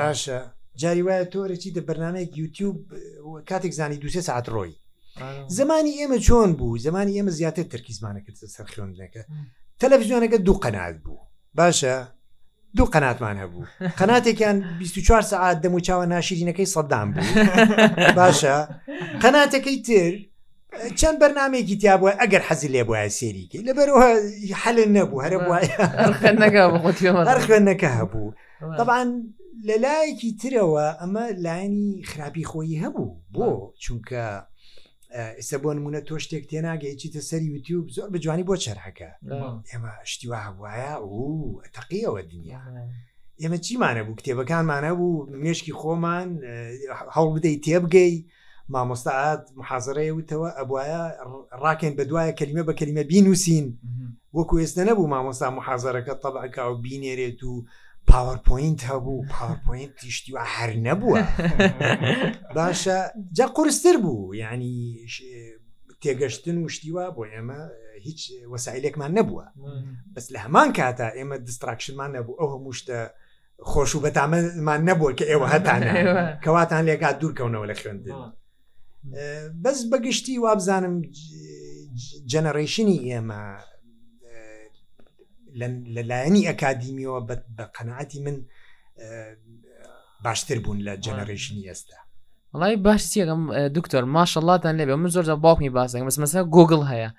باشە جاری وایە تۆرە چی دە بەرنمەیەک یوتیوب کاتێک زانی دوسێ ساعت ڕۆی زمانی ئێمە چۆن بوو زمانی ئێمە زیاتر تەرکیزمانە کرد سەر خوێندنەکە تەلەڤزیۆنەکە دوو قەنات بوو باشە دوو قەناتمان هەبوو قەناتێکیان 24 سعات دەم و چاوە ناشرینەکەی سەددام بوو باشە قەناتەکەی تر چەند بەرنمێکی تیا بووە ئەگەر حەزی لێ بواە سێریکی لەبەرەوە حەل نەبوو هەرە بواە خوێندنەکە هەبوو طبعاان لە لایەکی ترەوە ئەمە لایەنی خراپی خۆی هەبوو بۆ چونکە ئێستا بۆ نمونە تۆ شتێک تێناگەی چیتە سەر یوتیوب زۆر بە جوانی بۆ چرحەکە ئێمە شتیوا هەبواە و تەقیەوە دنیا ئێمە چیمانە بوو کتێبەکانمانە بوو مێشکی خۆمان هەوڵ بدەیت تێبگەی مامۆستا ئاد محازرەیە وتەوە ئەبواە ڕاکەین بە دوایە کەلیمە بە کەلیمە بینوسین وەکو ئێستا نەبوو مامۆستا محازرەکە تەبعکە و بینێرێت و پاوەرپۆینت هەبوو پاوەرپۆینت تیشتی و هەر نەبووە باشە جا قرستر بوو ینی تێگەشتن و شتیوا بۆ ئێمە هیچ وەسایلێکمان نەبووە بەس لە هەمان کاتا ئێمە دیستراکشنمان نەبوو ئەو هەموو شتە خۆش و بەتامەمان نەبووە کە ئێوە هەتان کەواتان لێکات دوورکەونەوە لە خوێندن بەس بەگشتی وابزانم جەنەڕیشنی ئێمە لە لایەنی ئەکادیمیەوە بە قەنەعەتی من باشتر بوون لە جەنەڕیشنی ئێستا وڵی باش چیەکەم دکتۆر ماشەڵاتان لێبێ من زۆر باوکمی باسەکەم بەس مەسە گوگل هەیە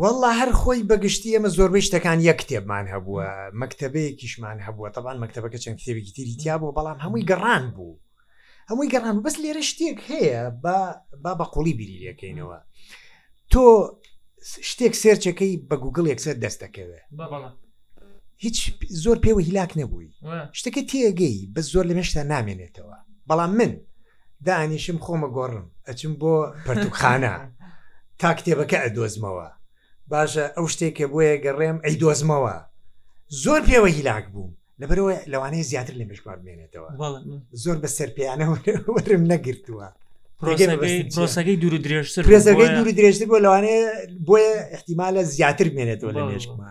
وەڵا هەر خۆی بەگشتی ئێمە زۆربەی شتەکان یەک کتێبمان هەبووە مەکتتەبەیەکیشمان هەبووە تەبان مەکتتەبەکە چەند کتێبێکی تری تیا بوو بەڵام هەمووی گەڕان بوو هەمووی گەڕان بەس لێرە شتێک هەیە با بە قوڵی بیری لەکەینەوە تۆ شتێک سێرچەکەی بە گوگل یەکسەر دەست دەکەوێت هیچ زۆر پێوە هیلاک نەبووی شتەکە تێگەی بە زۆر لە مێشتا نامێنێتەوە بەڵام من دانیشم خۆمە گۆڕم ئەچم بۆ پەرتوخانە تا کتێبەکە ئەدۆزمەوە باشە ئەو شتێکە بۆیە گەڕێم ئەی دۆزمەوە زۆر پێوە هیلاک بووم لەبەرەوە لەوانەیە زیاتر لە مشوار بمێنێتەوە زۆر بە سەرپیانە وەرم نەگرتووە پرۆسەکەی دوور درێژتر پرێزەکەی دوور درێژتر بۆ لەوانەیە بۆیە احتیمالە زیاتر بمێنێتەوە لە مێشکمە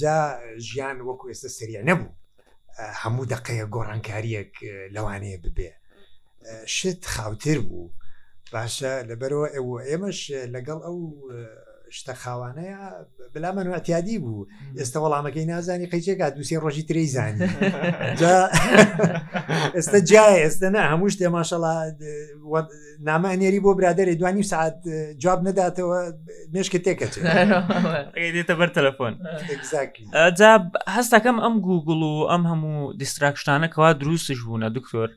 جا ژیان وەکو ئێستا سریع نەبوو هەموو دقەیە گۆڕانکاریەک لەوانەیە ببێ شت خاوتر بوو باشە لەبەرەوە ئێمەش لەگەڵ ئەو شتە خاوانەیە بلا منواتیادی بوو ئێستا وەڵامەکەی نازانی قەیچێکا دووسێ ڕۆژی تری زانی ئێستا جای ئێستا نە هەموو شتێ ماشەڵا نامە ئەنێری بۆ برادێ دوانی سعات جواب نەداتەوە مشکە تێکەچێتە بەر تەلەفۆن جا هەستەکەم ئەم گوگل و ئەم هەموو دیستراکشتانە کەوا دروستش بوونە دکتۆر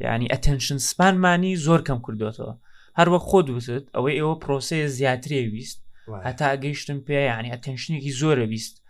ینی ئەتەنشن سپانمانی زۆر کەم کردوێتەوە هەروە خۆ دووست ئەوەی ئێوە پرۆسەیە زیاترێ ویست هەتا گەیشتن پێ ینی ئەتەنشنێکی زۆرە بیست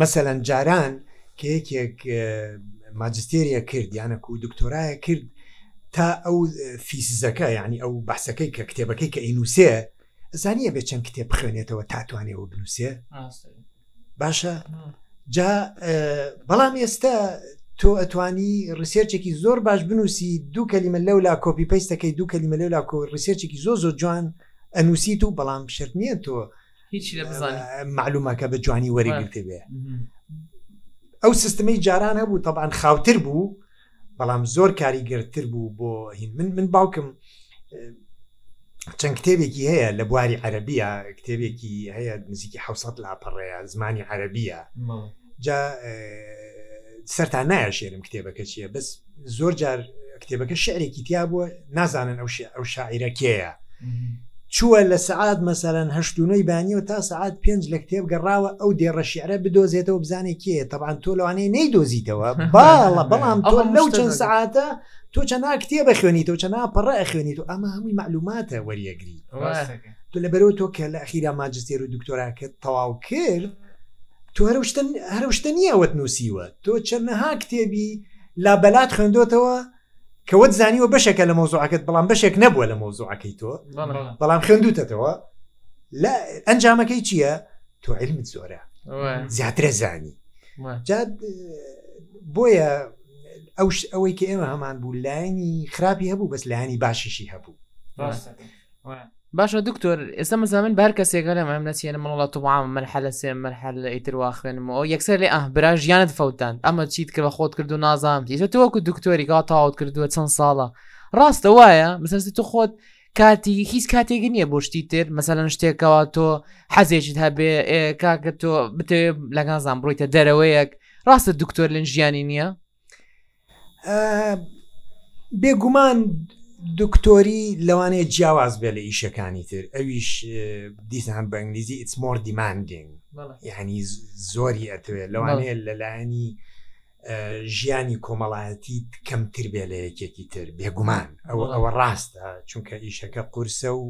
مەسەلەن جاران کە یەکێک ماجستێریە کرد یانەکو و دکتۆرایە کرد تا ئەو فیسزەکە یعنی ئەو بەسەکەی کە کتێبەکەی کە ئینووسێ زانیە بێ چەند کتێب بخوێنێتەوە تاتوانێەوە بنووسێ باشە جا بەڵام ئێستا تۆ ئەتوانی ڕسێرچێکی زۆر باش بنووسی دوو کەلیمە لەو لا کۆپی پستەکەی دوو کەلیمە لەو لا کۆ ڕسێرچێکی زۆ زۆ جوان ئەنووسیت و بەڵام شرت نییە تۆ هیچی لە بزانانی معلومەکە بە جوانی وەرگرتبێ ئەو سیستمی جاران هەبوو تەبان خاوتر بوو بەڵام زۆر کاریگەرتر بوو بۆ هین من من باوکم چەند کتێبێکی هەیە لە بواری عەربیە کتێبێکی هەیە نزیکی حوسەت لاپەڕەیە زمانی عەربیە جا سەرتا نایە شێرم کتێبەکە چیە بەس زۆر جار کتێبەکە شعرێکی تیا بووە نازانن ئەو ئەو شاعیرە کێیە چووە لە سعات مەسەرەن هەشتونەی بانیەوە تا سعات پێنج لە کتێب گەڕاوە ئەو دێڕە شعرە بدۆزێتەوە بزانێ کێ تەبان تۆ لەوانەیە نەی دۆزیتەوە باڵە بەڵام تۆ لەو چەند سعاتە تۆ چەنا کتێبە خوێنیتەوە چەنا پەڕە خوێنیت و ئەمە هەمووی معلوماتە وەریەگری تۆ لەبەرەوە تۆ کە لە ئەخیرا ماجستێر و دکتۆراکەت تەواو کرد تۆ هەرو شتە هەرو شتە نییە ئەوەت نووسیوە تۆ چەندەها کتێبی لابەلات خوێندۆتەوە کە وەت زانیوە بەشێکە لە مۆزوعەکەت بەڵام بەشێک نەبووە لە مۆزوعەکەی تۆ بەڵام خوێندوتەتەوە لە ئەنجامەکەی چییە تۆ علمت زۆرە زیاترە زانی بۆیە ئەوش ئەوەی کە ئێمە هەمان بوو لایەنی خراپی هەبوو بەس لایەنی باشیشی هەبوو باشە دکتۆر ئێستا مەسەلا من بەر کەسێکە لەم ئەم نەچێنە مڵڵە توعاام من حەلە سێ من حەل لە ئیتر وا خوێنمەوە یەکسەر لێ ئەه برا ژیانت فەوتان ئەمە چیت کە بە خۆت کرد و نازانام چیتە تۆکو دکتۆری گا تاوت کردووە چەند ساڵە ڕاستە وایە مسەستی تو خۆت کاتی هیچ کاتێکی نییە بۆ شتی تر مەسەەن شتێکەوە تۆ حەزێکیت هەبێ کاکە تۆ بتەوێ لەگازان بڕیتە دەرەوەیەک ڕاستە دکتۆر لەن ژیانی نییە بێگومان دکتۆری لەوانەیە جیاواز بێ لە ئیشەکانی تر ئەویش دیسان بە ئەنگلیزی ئیتس مۆر دیماندین یعنی زۆری ئەتوێت لەوانەیە لەلایەنی ژیانی کۆمەڵایەتی کەمتر بێ لە یەکێکی تر بێگومان ئەو ئەوە ڕاستە چونکە ئیشەکە قورسە و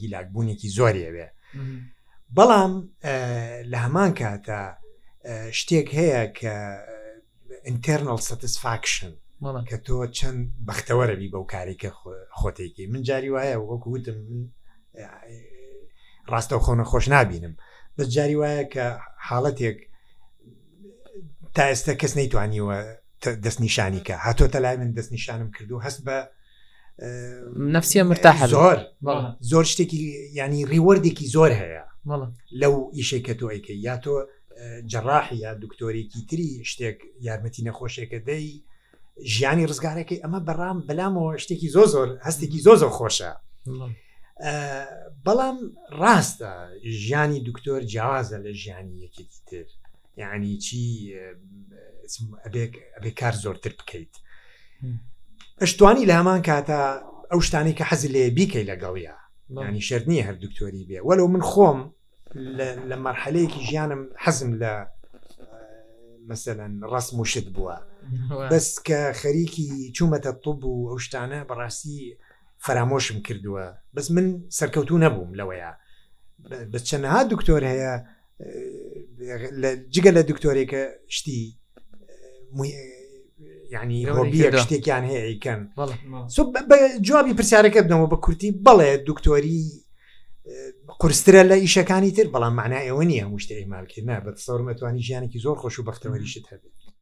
هیلاکبوونێکی زۆریەوێ بەڵام لە هەمان کاتە شتێک هەیە کە ئینتێرنەڵ ساتیسفاکشن کە تۆ چەند بەختەوەرەبی بەو کارێکە خۆتێکی من جاری وایە وەکو وتم من ڕاستە خۆنە خۆش نبینم بە جاری وایە کە حاڵەتێک تا ئێستا کەس نەیتوانیوە دەستنیشانی کە هاتۆتە لای من دەستنیشانم کردو هەست بە نفسیە مرتاح زۆر زۆر شتێکی ینی ڕیوەردێکی زۆر هەیە لەو ئیشێک کە تۆ ئەیکە یا تۆ جەڕاحی یا دکتۆرێکی تری شتێک یارمەتی نەخۆشێکە دەی ژیانی ڕزگارەکەی ئەمە بەڕام بەلامەوە شتێکی زۆ زۆر هەستێکی زۆ زۆر خۆشە بەڵام ڕاستە ژیانی دکتۆر جیاوازە لە ژیانی یەکێکی تر یانی چی ئەبێ کار زۆرتر بکەیت ئەشتوانی لە هەمان کاتە ئەو شتانی کە حەزی لێ بیکەی لەگەڵە ینی شەر نییە هەر دکتۆری بێ وەلو من خۆم لە مەرحەلەیەکی ژیانم حەزم لە مەسەەن ڕسم و شت بووە بەس کە خەریکی چوومەتە طب و ئەو شتانە بەڕاستی فەرامۆشم کردووە بەس من سەرکەوتو نەبووم لەوەیە بە چەنەها دکتۆر هەیە جگە لە دکتۆرێکە شتی ینی هۆبیە شتێکیان هەیە ئیکەن جوابی پرسیارەکە بدەمە بە کورتی بەڵێ دکتۆری قرسترە لە ئیشەکانی تر بەڵام معنا ئێوە نیە هەموو شتێک مالکرد نا بە سەورمەتوانی ژیانێکی زۆر خۆش و بەختەوەریشت هەبێت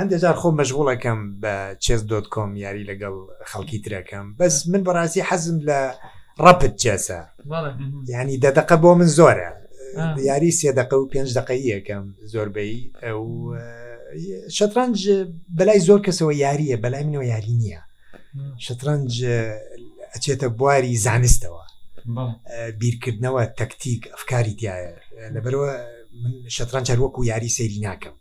هەندێ جار خۆم مەشغوڵ ئەکەم بە چێس دۆت کۆم یاری لەگەڵ خەڵکی ترەکەم بەس من بەڕاستی حەزم لە ڕەپت چێسە ینی دەدەقە بۆ من زۆرە یاری سێ دقە و پێنج دقەی یەکەم زۆربەی ئەو شەترەنج بەلای زۆر کەسەوە یاریە بەلای منەوە یاری نییە شەترەنج ئەچێتە بواری زانستەوە بیرکردنەوە تەکتیک ئەفکاری تایە لەبەرەوە شەتران چەروەکو یاری سەیری ناکەم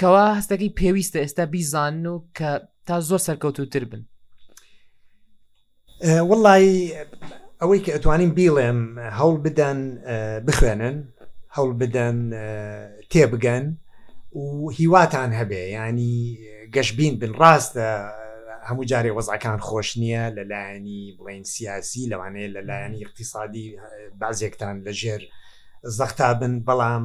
کەوا هەستەکەی پێویستە ئێستا بیزان و کە تا زۆر سەرکەوتوتر بن وڵی ئەوەی کە ئەتوانین بیڵێم هەوڵ بدەن بخوێنن هەوڵ بدەن تێبگەن و هیواتان هەبێ ینی گەشببین بن ڕاستە هەموو جارێ وەزعەکان خۆش نییە لەلایەنی بڵین سیاسی لەوانەیە لەلایەنی اقتصادی بازێکتان لەژێر زەختا بن بەڵام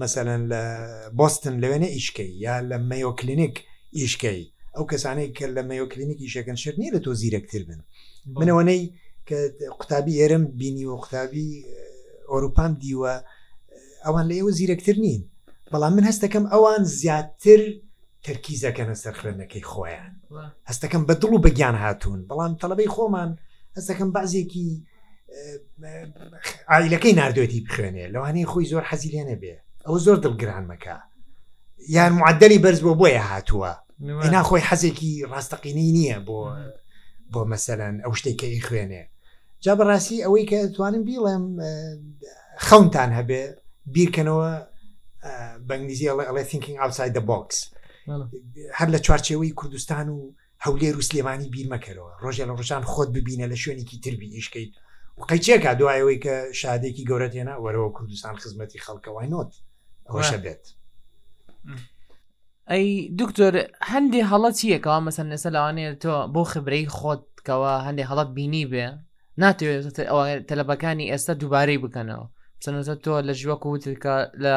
مەسەلەن لە بۆستن لەوێنە ئیشکەی یا لە مەیۆ کلینیک ئیشکەی ئەو کەسانەی کە لە مەیۆ کلینیک ئیشەکەن شت نیە لە تۆ زیرەکتر بن منەوەنەی کە قوتابی ئێرم بینی و قوتابی ئۆروپام دیوە ئەوان لە ئێوە زیرەکتر نین بەڵام من هەستەکەم ئەوان زیاتر تەرکیزەکەنە سەر خوێندەکەی خۆیان هەستەکەم بە دڵ و بەگیان هاتوون بەڵام تەڵەبەی خۆمان هەستەکەم بازێکی ئایلەکەی نردێتی بخوێنێ لەوانەیە خۆی زۆر حەزی لێ نەبێ ئەو زۆر دڵگران مەکە یان معدلی بەرز بۆ بۆیە هاتووە ئەنا خۆی حەزێکی ڕاستەقینەی نییە بۆ بۆ مەسەەن ئەو شتێکەکەی خوێنێ جا بەڕاستی ئەوەی کە توانم بیڵێم خەونتان هەبێ بیرکەنەوە بەنگلیزی ئەڵێ ئەڵێ تینکینگ ئاوسای دە بۆکس هەر لە چوارچێوەی کوردستان و هەولێر و سلێمانی بیر مەکەرەوە ڕۆژێ لە ڕۆژان خۆت ببینە لە شوێنێکی تر بینیشکەیت و قەیچێکا دوایەوەی کە شادێکی گەورەت هێنا وەرەوە کوردستان خزمەتی خەڵکەوەی نۆت ئەوەشە بێت. ئەی دکتۆر هەندێ هەڵە چیەکەەوە مەسەن لەسە لەوانەیە تۆ بۆ خبرەی خۆتکەوە هەندێ هەڵت بینی بێ ناتوێت تەلەبەکانی ئێستا دووبارەی بکەنەوە سەنەسە تۆ لە ژوەکو وترکە لە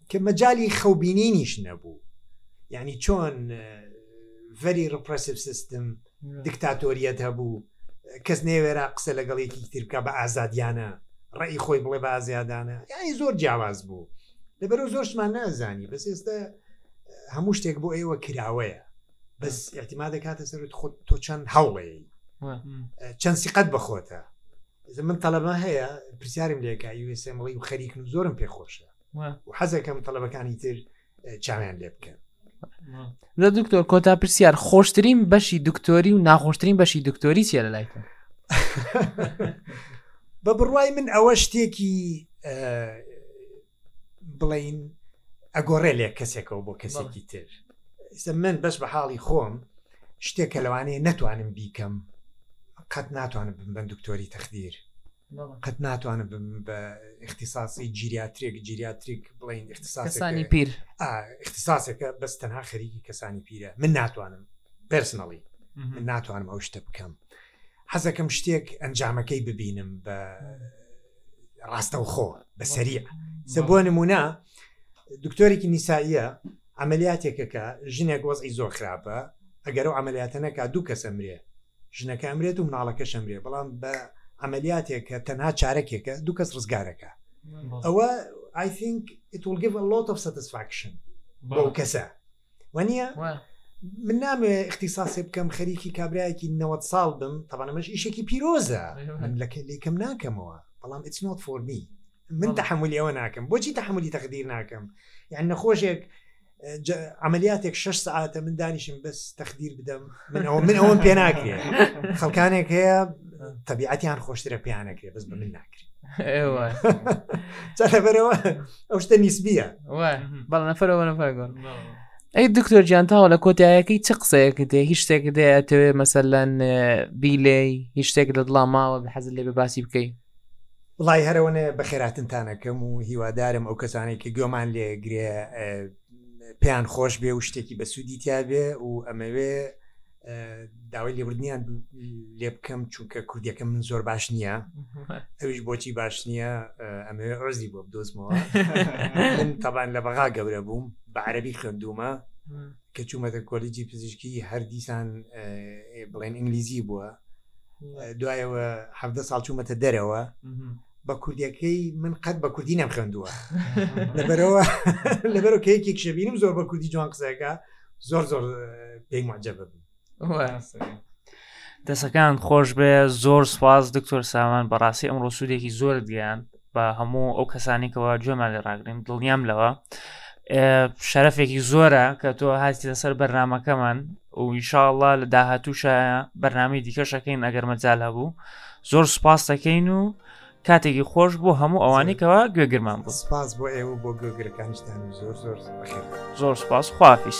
کە مەجالی خەوبینینیش نەبوو یعنی چۆن ڤری ڕپرسیف سیستم دکتاتۆریەت هەبوو کەس نێوێرا قسە لەگەڵ یەکی ترکە بە ئازادیانە ڕێی خۆی بڵێ بە ئازیادانە یعنی زۆر جیاواز بوو لەبەرو زۆرشمان نازانی بەس ئێستا هەموو شتێک بۆ ئێوە کراوەیە بەس احتیما دەکاتە سەر خۆت تۆ چەند هەوڵەیە چەند سیقەت بەخۆتە من تەلەبە هەیە پرسیارم لێکە یوسمڵی و خەریکن و زۆرم پێخۆشە و حەزەکەم تەلەبەکانی تر چاویان لێ بکەن لە دکتۆر کۆتا پرسیار خۆشترین بەشی دکتۆری و ناخۆشترین بەشی دکتۆری چیە لە لایتە بە بڕوای من ئەوە شتێکی بڵین ئەگۆڕێ لێ کەسێکەوە بۆ کەسێکی تر من بەس بە حاڵی خۆم شتێکە لەوانەیە نەتوانم بیکەم قەت ناتوانم بم بە دکتۆری تەخدیر قەت ناتوانم بم بە اختصاسی جیریاتریک جیریاتریک بڵین اختصاسانی پیر اختصاسەکە بەس تەنها خەریکی کەسانی پیرە من ناتوانم پرسنەڵی من ناتوانم ئەو شتە بکەم حەزەکەم شتێک ئەنجامەکەی ببینم بە ڕاستەوخۆ بە سەریع سە بۆ نمونە دکتۆرێکی نیساییە ئەمەلیاتێکەکە ژنێک وەزی زۆر خراپە ئەگەر ئەو ئەمەلیاتە نەکە دوو کەسە مرێ ژنەکە ئەمرێت و مناڵەکەش ئەمرێ بەڵام بە عملیاتێک کە تەنها چارەکێکە دوو کەس ڕزگارەکە ئەوە I think it will give a lot of satisfaction بەو کەسە وەنیە من نامێ اختصاصێ بکەم خەریکی کابراایەکی 90 ساڵ بم تەوانەمەش ئیشێکی پیرۆزە من لەکە لێکم ناکەمەوە بەڵام it's not for me من تحملی ئەوە ناکەم بۆچی تحملی تەقدیر ناکەم یان نەخۆشێک عملیاتێک شش ساعتە من دانیشم بەس تەخدیر بدەم من ئەو من ئەوم پێ ناکرێ خەڵکانێک هەیە تەبیعەتیان خۆشترە پێیانەکرێ بەس بە من ناکرێت چەبەرەوە ئەو شتە نیسبیە بەڵ نەفرەوە نەفر گۆن ئەی دکتۆر جانتاوە لە کۆتایەکەی چ قسەیەکە دێ هیچ شتێک دێتەوێ مەسەلەن بیلێ هیچ شتێک لە دڵا ماوە بە حەزل لێ بە باسی بکەیت وڵی هەرەوەێ بەخێراتنتانەکەم و هیوادارم ئەو کەسانێک کە گوێمان لێگرێ پێیان خۆش بێ و شتێکی بە سوودی تیاابێ و ئەمەوێ داوای لێبردنیان لێ بکەم چونکە کوردیەکە من زۆر باش نییە ئەوش بۆچی باش نییە ئەمەوێ ڕزی بۆ بدۆزمەوە من تەبان لە بەغا گەورە بووم بە عەربی خوێندومە کە چوومەتە کۆلیجی پزیشکی هەردیسان بڵێن ئینگلیزی بووە دوایەوە حەدە ساڵ چوومەتە دەرەوە بە کوردەکەی من قەت بە کوردی نەم خوێندووە لەبەرەوە لەبەرەوە کە یەکێک شەبینم زۆر بە کوردی جوان قسەکە زۆر زۆر پێی معجە ببوو دەسەکان خۆش بێ زۆر سواز دکتۆر سامان بەڕاستی ئەم ڕۆسوودێکی زۆر دیان بە هەموو ئەو کەسانێکەوە گوێمان لێ ڕاگرین دڵنیام لەوە شەرفێکی زۆرە کە تۆ هاستی لەسەر بەرنمەکەمان و ئیشاءله لە داهاتووشە بەرنامی دیکەشەکەین ئەگەر مەجال هەبوو زۆر سپاس دەکەین و کاتێکی خۆش بۆ هەموو ئەوانێکەوە گوێگرمان بوو سپاس بۆ ئێوە بۆ گوێگرەکانیشتان زۆر زۆر زۆر سپاس خوافیس.